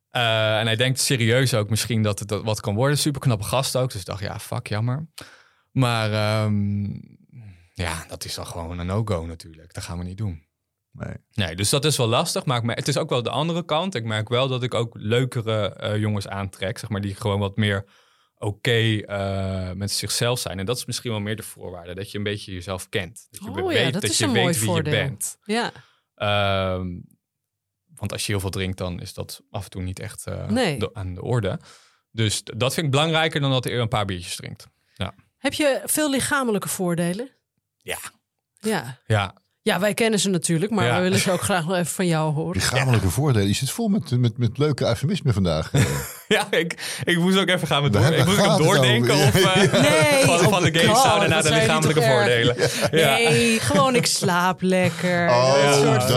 Eh, en hij denkt serieus ook misschien dat het dat wat kan worden. Super knappe gast ook. Dus ik dacht, ja, fuck, jammer. Maar ehm, ja, dat is dan gewoon een no-go natuurlijk. Dat gaan we niet doen. Nee. Nee, dus dat is wel lastig. Maar het is ook wel de andere kant. Ik merk wel dat ik ook leukere eh, jongens aantrek. Zeg maar, die gewoon wat meer oké eh, met zichzelf zijn. En dat is misschien wel meer de voorwaarde. Dat je een beetje jezelf kent. Dat je Oh ja, weet dat dat is je een weet mooi wie voordeel. je bent. Ja, Ehm, want als je heel veel drinkt, dan is dat af en toe niet echt eh, Nee. de- aan de orde. Dus dat vind ik belangrijker dan dat hij een paar biertjes drinkt. heb je veel lichamelijke voordelen? Ja. Ja. Ja, Ja, wij kennen ze natuurlijk, maar Ja. we willen ze ook graag nog even van jou horen. Lichamelijke voordelen. Je zit vol met, met, met leuke eufemismen vandaag. ja ik, ik moest ook even gaan met door. Ik moest gaat het doordenken of, eh, Nee, van, van de oh game sauna naar de lichamelijke voordelen. Ja. Nee, gewoon ik slaap lekker. Oh, dat soort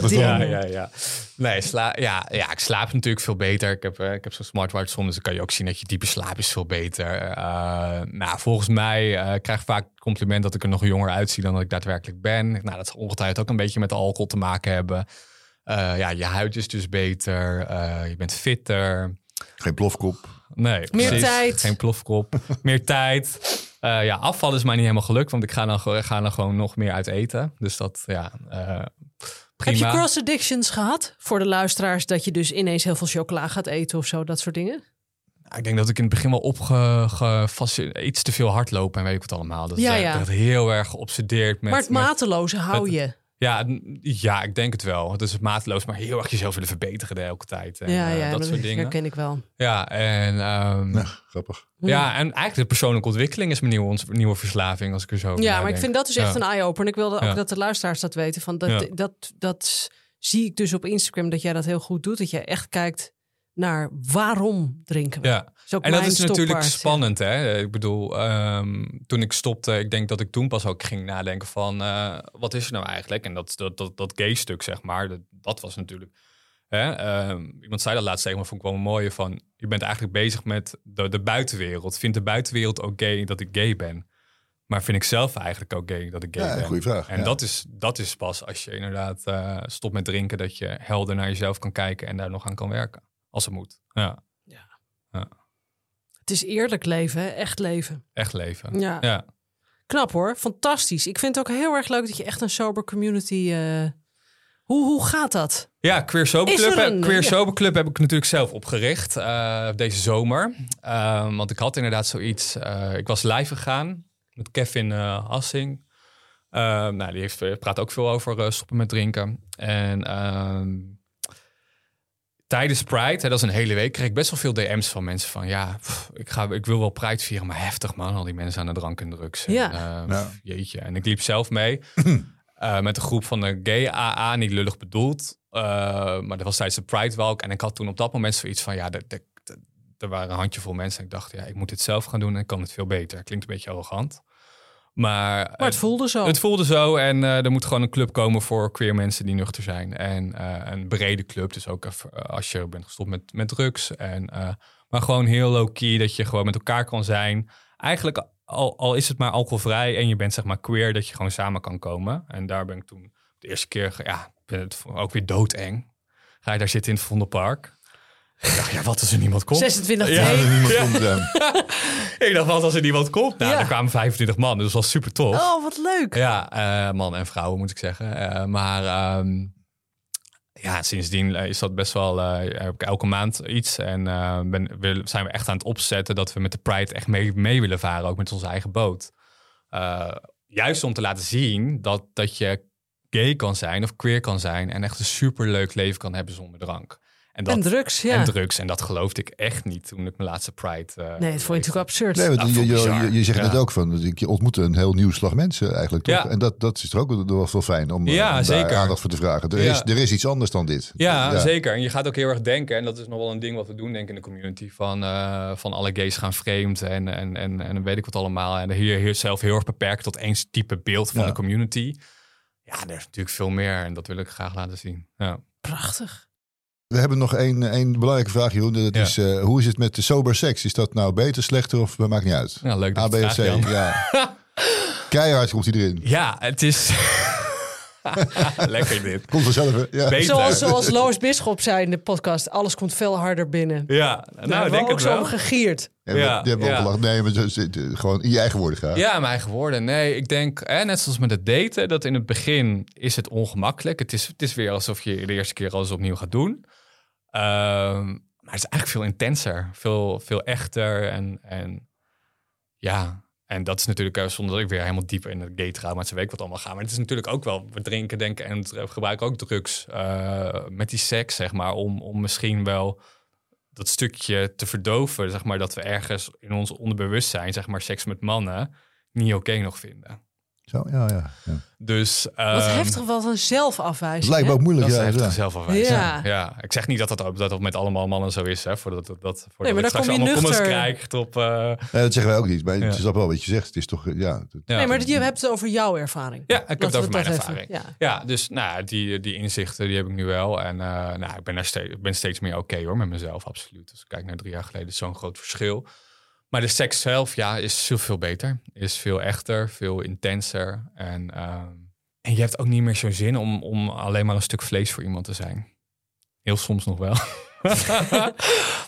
dat. Ja, ja, ja. Nee, sla ja, ja, ik slaap natuurlijk veel beter. Ik heb, eh, ik heb zo'n smartwatch om, dus dan kan je ook zien dat je diepe slaap is veel beter. Eh, nou, volgens mij eh, krijg ik vaak het compliment dat ik er nog jonger uitzie dan dat ik daadwerkelijk ben. Nou, dat zal ongetwijfeld ook een beetje met alcohol te maken hebben. Eh, ja, je huid is dus beter. eh, je bent fitter. Geen plofkop. Nee, Meer precies. tijd. Geen plofkop. meer tijd. Eh, ja, afval is mij niet helemaal gelukt, want ik ga dan, ga dan gewoon nog meer uit eten. Dus dat, ja, eh, Heb je cross addictions gehad? Voor de luisteraars, dat je dus ineens heel veel chocola gaat eten of zo, dat soort dingen? Ja, Ik denk dat ik in het begin wel opgefascineerd, iets te veel hardlopen en weet ik wat allemaal. Dat Ja, ja. echt heel erg geobsedeerd met. maar het met- mateloze hou met- je. Ja, ja, ik denk het wel. Het is mateloos, maar heel erg jezelf willen verbeteren de elke tijd. En, ja, eh, ja, dat dat soort dingen. herken ik wel. Ja, en ehm, Ja, grappig. ja, en eigenlijk de persoonlijke ontwikkeling is mijn nieuwe, nieuwe verslaving, als ik er zo over Ja, maar ik vind dat dus echt Ja. een eye-opener. Ik wilde ook Ja. dat de luisteraars dat weten. Van dat, Ja. dat, dat zie ik dus op Instagram, dat jij dat heel goed doet. Dat jij echt kijkt naar waarom drinken we. Ja, Is ook en dat mijn is natuurlijk ja. spannend, hè? Ik bedoel, ehm, toen ik stopte, ik denk dat ik toen pas ook ging nadenken van, eh, wat is er nou eigenlijk? En dat, dat, dat, dat gay-stuk, zeg maar, dat, dat was natuurlijk... Hè? ehm, iemand zei dat laatst tegen me, vond ik wel een mooie van, je bent eigenlijk bezig met de, de buitenwereld. Vindt de buitenwereld ook gay dat ik gay ben? Maar vind ik zelf eigenlijk ook gay dat ik gay Ja, ben? goede vraag. En ja. dat, is, dat is pas als je inderdaad eh, stopt met drinken, dat je helder naar jezelf kan kijken en daar nog aan kan werken. Als het moet. Ja, Het is eerlijk leven, hè? echt leven. echt leven. Ja. ja. Knap hoor, fantastisch. Ik vind het ook heel erg leuk dat je echt een sober community... eh, Hoe, hoe gaat dat? Ja, Queer Sober Club, een- Queer ja. Sober Club heb ik natuurlijk zelf opgericht eh, deze zomer. Ehm, want ik had inderdaad zoiets. eh, ik was live gegaan met Kevin Hassing. Ehm, nou, die heeft, praat ook veel over stoppen met drinken. En ehm, tijdens Pride, hè, dat is een hele week, kreeg ik best wel veel DM's van mensen van... Ja, pff, ik, ga, ik wil wel Pride vieren, maar heftig man. Al die mensen aan de drank en drugs. En, Ja. eh, Ja. pff, Jeetje. En ik liep zelf mee. Eh, met een groep van de gay AA, niet lullig bedoeld. Eh, maar dat was tijdens de Pride Walk. En ik had toen op dat moment zoiets van, ja, de, de, de- er waren een handjevol mensen. En ik dacht, ja, ik moet dit zelf gaan doen en ik kan het veel beter. Klinkt een beetje arrogant. Maar, Maar het voelde zo. het voelde zo. En eh, er moet gewoon een club komen voor queer mensen die nuchter zijn. En eh, een brede club. Dus ook eh, als je bent gestopt met, met drugs. En, maar gewoon heel low-key, dat je gewoon met elkaar kan zijn. Eigenlijk, al, al is het maar alcoholvrij en je bent zeg maar queer, dat je gewoon samen kan komen. En daar ben ik toen de eerste keer, ja, ik vind het ook weer doodeng. Ga je daar zitten in het Vondelpark? Ik dacht, ja, wat als er niemand komt? 26 Ja. thee. Niemand komt, Ik dacht, wat als er niemand komt? Nou, Ja. er kwamen 25 man, dus dat was super tof. Oh, wat leuk. Ja, eh, man en vrouwen moet ik zeggen. Eh, maar ehm, ja, sindsdien eh, is dat best wel. eh, heb ik elke maand iets. En eh, ben, wil- zijn we echt aan het opzetten dat we met de Pride echt mee, mee willen varen, ook met onze eigen boot. Eh, juist om te laten zien dat, dat je gay kan zijn of queer kan zijn en echt een superleuk leven kan hebben zonder drank. En, dat, En drugs, ja. en drugs. En dat geloofde ik echt niet toen ik mijn laatste Pride. eh, Nee, dat vond je natuurlijk absurd. Nee, want je, je, je, je zegt Ja. het ook van, je ontmoet een heel nieuw slag mensen eigenlijk toch? Ja. En dat, dat is er ook wel- wel wel fijn om, eh, Ja, om daar zeker. aandacht voor te vragen. Er, Ja. is, er is iets anders dan dit. Ja, zeker. En je gaat ook heel erg denken, en dat is nog wel een ding wat we doen, denk ik, in de community, van, eh, van alle gays gaan vreemd en, en, en, en dan weet ik wat allemaal. En hier, hier zelf heel erg beperkt tot één type beeld van Ja. de community. Ja, er is natuurlijk veel meer en dat wil ik graag laten zien. Ja. Prachtig. We hebben nog één, één belangrijke vraag, Jeroen. Dat Ja. is, eh, hoe is het met de sober seks? Is dat nou beter, slechter of dat maakt niet uit? Ja, leuk dat A, B je of C? Ja. Keihard komt hij erin. Ja, het is... Lekker dit. Komt vanzelf. Ja. Beter. Zoals, zoals Lois Bisschop zei in de podcast, alles komt veel harder binnen. Ja, nou, hebben ik denk ook het zo gegierd. Ja, die hebben we ja. Nee, maar gewoon in je eigen woorden gaan. Ja, mijn eigen woorden. Nee, ik denk, hè, net zoals met het daten, dat in het begin is het ongemakkelijk. Het is, het is weer alsof je de eerste keer alles opnieuw gaat doen. Ehm, maar het is eigenlijk veel intenser, veel, veel echter. En, en ja, en dat is natuurlijk eh, zonder dat ik weer helemaal dieper in het gay traumatische week wat allemaal ga. Maar het is natuurlijk ook wel, we drinken, denken en gebruiken ook drugs eh, met die seks, zeg maar, om, om misschien wel dat stukje te verdoven, zeg maar, dat we ergens in ons onderbewustzijn, zeg maar, seks met mannen niet oké nog vinden. Zo, ja, ja, ja. Dus Wat ehm, heftig, wat een zelfafwijzing. Het lijkt me ook moeilijk. Dat is ja, een heftige ja. zelfafwijzing. Ja. Ja. ik zeg niet dat dat, ook- dat met allemaal mannen zo is, hè, voordat dat, dat voordat Nee, maar ik dan kom je allemaal comments nuchter- krijgt op. eh, Nee, dat zeggen wij ook niet. Maar Ja. het is wel wat je zegt. Het is toch, ja. Nee, maar je hebt het over jouw ervaring. Ja, ik heb het over mijn ervaring. ja. Ja, dus nou, die, die inzichten die heb ik nu wel. En eh, nou, ik ben, daar steeds, ik ben steeds meer oké hoor met mezelf, absoluut. Dus kijk naar drie jaar geleden, is zo'n groot verschil. Maar de seks zelf, ja, is veel, veel beter. Is veel echter, veel intenser. En, ehm, en je hebt ook niet meer zo'n zin om, om alleen maar een stuk vlees voor iemand te zijn. Heel soms nog wel.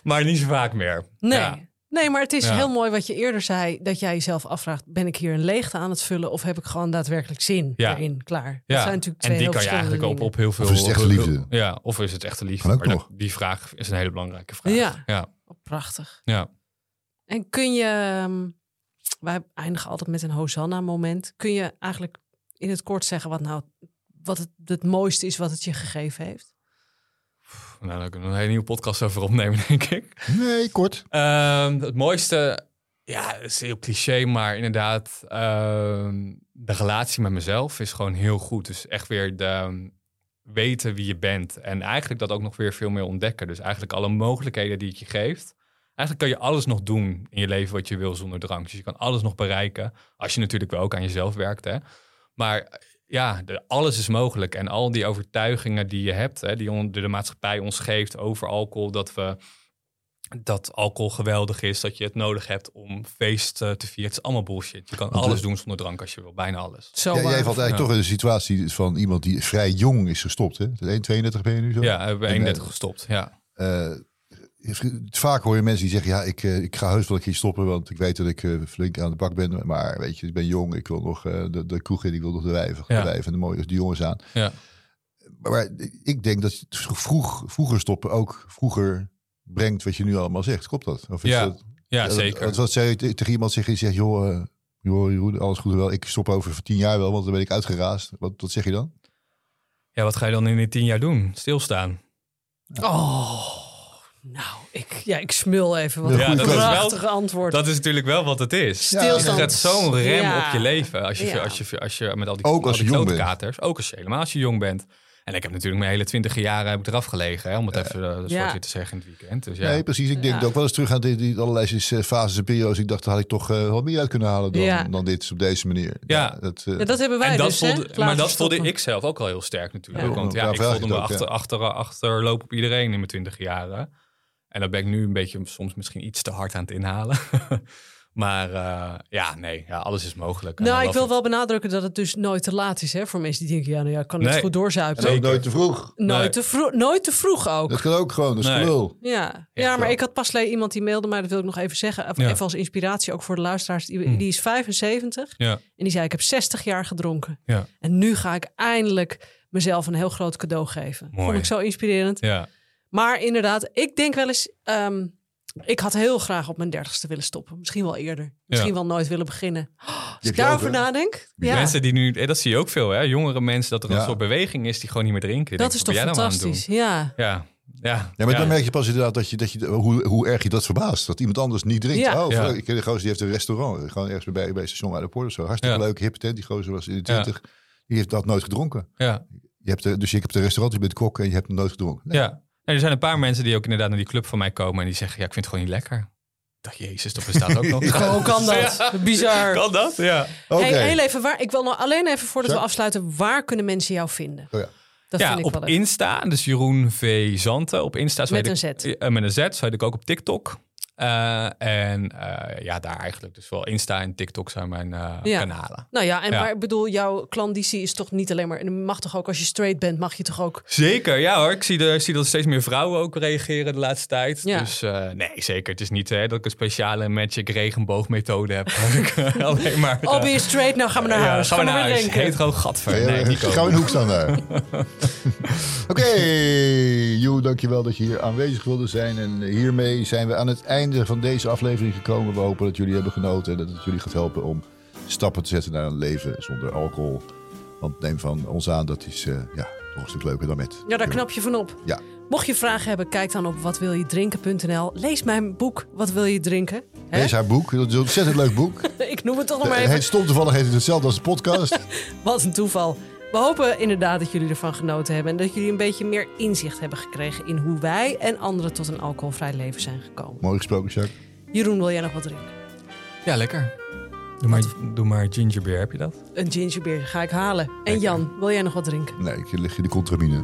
maar niet zo vaak meer. Nee. Ja. Nee, maar het is Ja. heel mooi wat je eerder zei. Dat jij jezelf afvraagt, ben ik hier een leegte aan het vullen? Of heb ik gewoon daadwerkelijk zin Ja. erin? Klaar. Dat Ja, zijn natuurlijk en twee die heel kan je eigenlijk op, heel veel... Of is het echte liefde? Ja, of is het echte liefde? Maar dat- die vraag is een hele belangrijke vraag. Ja. ja. Oh, prachtig. ja. En kun je... ehm, wij eindigen altijd met een Hosanna-moment. Kun je eigenlijk in het kort zeggen wat nou wat het, het mooiste is wat het je gegeven heeft? Nou, daar kunnen we een hele nieuwe podcast over opnemen, denk ik. Nee, kort. Ehm, het mooiste, ja, is heel cliché, maar inderdaad, ehm, de relatie met mezelf is gewoon heel goed. Dus echt weer de, weten wie je bent. En eigenlijk dat ook nog weer veel meer ontdekken. Dus eigenlijk alle mogelijkheden die het je geeft. Eigenlijk kan je alles nog doen in je leven wat je wil zonder drang. Dus je kan alles nog bereiken. Als je natuurlijk wel ook aan jezelf werkt. Hè. Maar ja, alles is mogelijk. En al die overtuigingen die je hebt, hè, die de maatschappij ons geeft over alcohol, dat we dat alcohol geweldig is, dat je het nodig hebt om feest te vieren. Het is allemaal bullshit. Je kan Want, alles doen zonder drank als je wil, bijna alles. Zo Ja, waar. jij valt eigenlijk Ja. toch in de situatie van iemand die vrij jong is gestopt. Hè? 1,32 ben je nu zo? Ja, we hebben En, 31 eh, gestopt. Ja. Eh, vaak hoor je mensen die zeggen: Ja, ik, eh, ik ga heus wel een keer stoppen, want ik weet dat ik eh, flink aan de bak ben. Maar weet je, ik ben jong, ik wil nog eh, de, de kroeg in, ik wil nog de wijven, Ja. de wijven en de mooie de jongens aan. Ja. Maar, ik denk dat vroeg, vroeger stoppen ook vroeger brengt wat je nu allemaal zegt. Klopt dat? Of is Ja, dat, ja, dat- zeker. Wat, wat zei tegen iemand zeg je zegt, joh, joh, alles goed wel. Ik stop over tien jaar wel, want dan ben ik uitgeraasd. Wat, wat zeg je dan? ja, wat ga je dan in die tien jaar doen? Stilstaan. Oh, nou, ik, ja, ik smul even. Wat Ja, een dat is wel- prachtig antwoord. Dat is natuurlijk wel wat het is. Stilstand. Je zet zo'n rem Ja. op je leven als je, Ja. als je, als je met al die, Ook al als die je jong katers, ook als je helemaal als je jong bent. En ik heb natuurlijk mijn hele twintig jaren heb ik eraf gelegen, hè, om het even uh, Ja. te zeggen in het weekend. Dus ja. Nee, precies. Ik denk Ja. ook wel eens terug aan die, die allerlei fases en periodes. Ik dacht, daar had ik toch eh, wel meer uit kunnen halen dan, Ja. dan dit op deze manier. Ja. dat, eh, Ja, dat hebben wij en dat dus, hè? voelde, maar dat voelde ik zelf ook al heel sterk natuurlijk. Ja. Want ja, ik voelde me het ook, achter, ja. achter, achterlopen op iedereen in mijn twintig jaren. En dan ben ik nu een beetje soms misschien iets te hard aan het inhalen. maar eh, ja, nee, ja, alles is mogelijk. Nou, ik wil wel benadrukken dat het dus nooit te laat is. Hè, voor mensen die denken, ja, nou ja, ik kan het Nee. goed doorzuipen. en ook nooit te vroeg. Nooit, Nee. te vroeg, nooit te vroeg ook. Dat kan ook gewoon, dat is Nee. Ja, ja maar wel. ik had pas iemand die mailde mij, dat wil ik nog even zeggen. Of Ja. Even als inspiratie, ook voor de luisteraars. Die, die is 75 Ja, en die zei, ik heb 60 jaar gedronken. ja, En nu ga ik eindelijk mezelf een heel groot cadeau geven. Mooi. Vond ik zo inspirerend. ja. Maar inderdaad, ik denk wel eens... ehm, ik had heel graag op mijn dertigste willen stoppen. Misschien wel eerder. Misschien wel nooit willen beginnen. Oh, als heb ik je daarover nadenk. Ja, Mensen die nu, eh, dat zie je ook veel, hè? Jongere mensen, dat er een Ja. soort beweging is die gewoon niet meer drinken. Ik dat denk, is toch nou aan fantastisch. Ja. Ja, ja. Ja, maar dan merk je pas inderdaad dat je, dat je, hoe, hoe erg je dat verbaast. Dat iemand anders niet drinkt. Ja. Oh, Ja. Ik ken een gozer die heeft een restaurant. Gewoon ergens bij, bij station uit de Poort of zo. Hartstikke Ja. leuk, hip tent. Die gozer was in de Ja. 20. Die heeft dat nooit gedronken. ja. Je hebt, er- dus je hebt een restaurant, je bent kok en je hebt hem nooit gedronken. Nee. Ja. En er zijn een paar mensen die ook inderdaad naar die club van mij komen en die zeggen, ja, ik vind het gewoon niet lekker. dacht, jezus, dat bestaat ook nog. Hoe kan dat? Bizar. Kan dat? Ja. Oké. Hey, heel even, waar, ik wil nog alleen even voordat we afsluiten, waar kunnen mensen jou vinden? Oh ja. Dat ja, vind ik op wel. Insta, dus Jeroen V. Zanten. Op Insta zo Met een ik- Z. eh, met een Z, zo heet ik ook op TikTok. Eh, en eh, ja, daar eigenlijk. Dus wel Insta en TikTok zijn mijn eh, Ja. kanalen. Nou ja, en Ja. maar ik bedoel, jouw klanditie is toch niet alleen maar... En mag toch ook als je straight bent, mag je toch ook... Zeker, ja hoor. Ik zie, de, zie dat steeds meer vrouwen ook reageren de laatste tijd. Ja. Dus eh, nee, zeker. Het is niet hè, dat ik een speciale magic regenboogmethode heb. Alleen maar... Oh, ben je straight? Nou, gaan we naar ja, huis. Gaan we naar huis. Hetero gadver. Ja, Nee, niet Ga in komen. de hoek staan daar. Oké, Joe, dankjewel dat je hier aanwezig wilde zijn. En hiermee zijn we aan het einde van deze aflevering gekomen. We hopen dat jullie hebben genoten en dat het jullie gaat helpen om stappen te zetten naar een leven zonder alcohol. Want neem van ons aan, dat is eh, ja, nog een stuk leuker dan met. Ja, daar knap je van op. Ja, Mocht je vragen hebben, kijk dan op watwiljedrinken.nl. Lees mijn boek Wat wil je drinken? Lees haar boek. Dat is een ontzettend leuk boek. Ik noem het toch nog maar Het even. heet stom toevallig heet het hetzelfde als de podcast. Wat een toeval. We hopen inderdaad dat jullie ervan genoten hebben. En dat jullie een beetje meer inzicht hebben gekregen in hoe wij en anderen tot een alcoholvrij leven zijn gekomen. Mooi gesproken, Jacques. Jeroen, wil jij nog wat drinken? Ja, lekker. Doe maar, doe maar gingerbeer, heb je dat? Een gingerbeer ga ik halen. En Jan, wil jij nog wat drinken? Nee, ik lig in de contramine.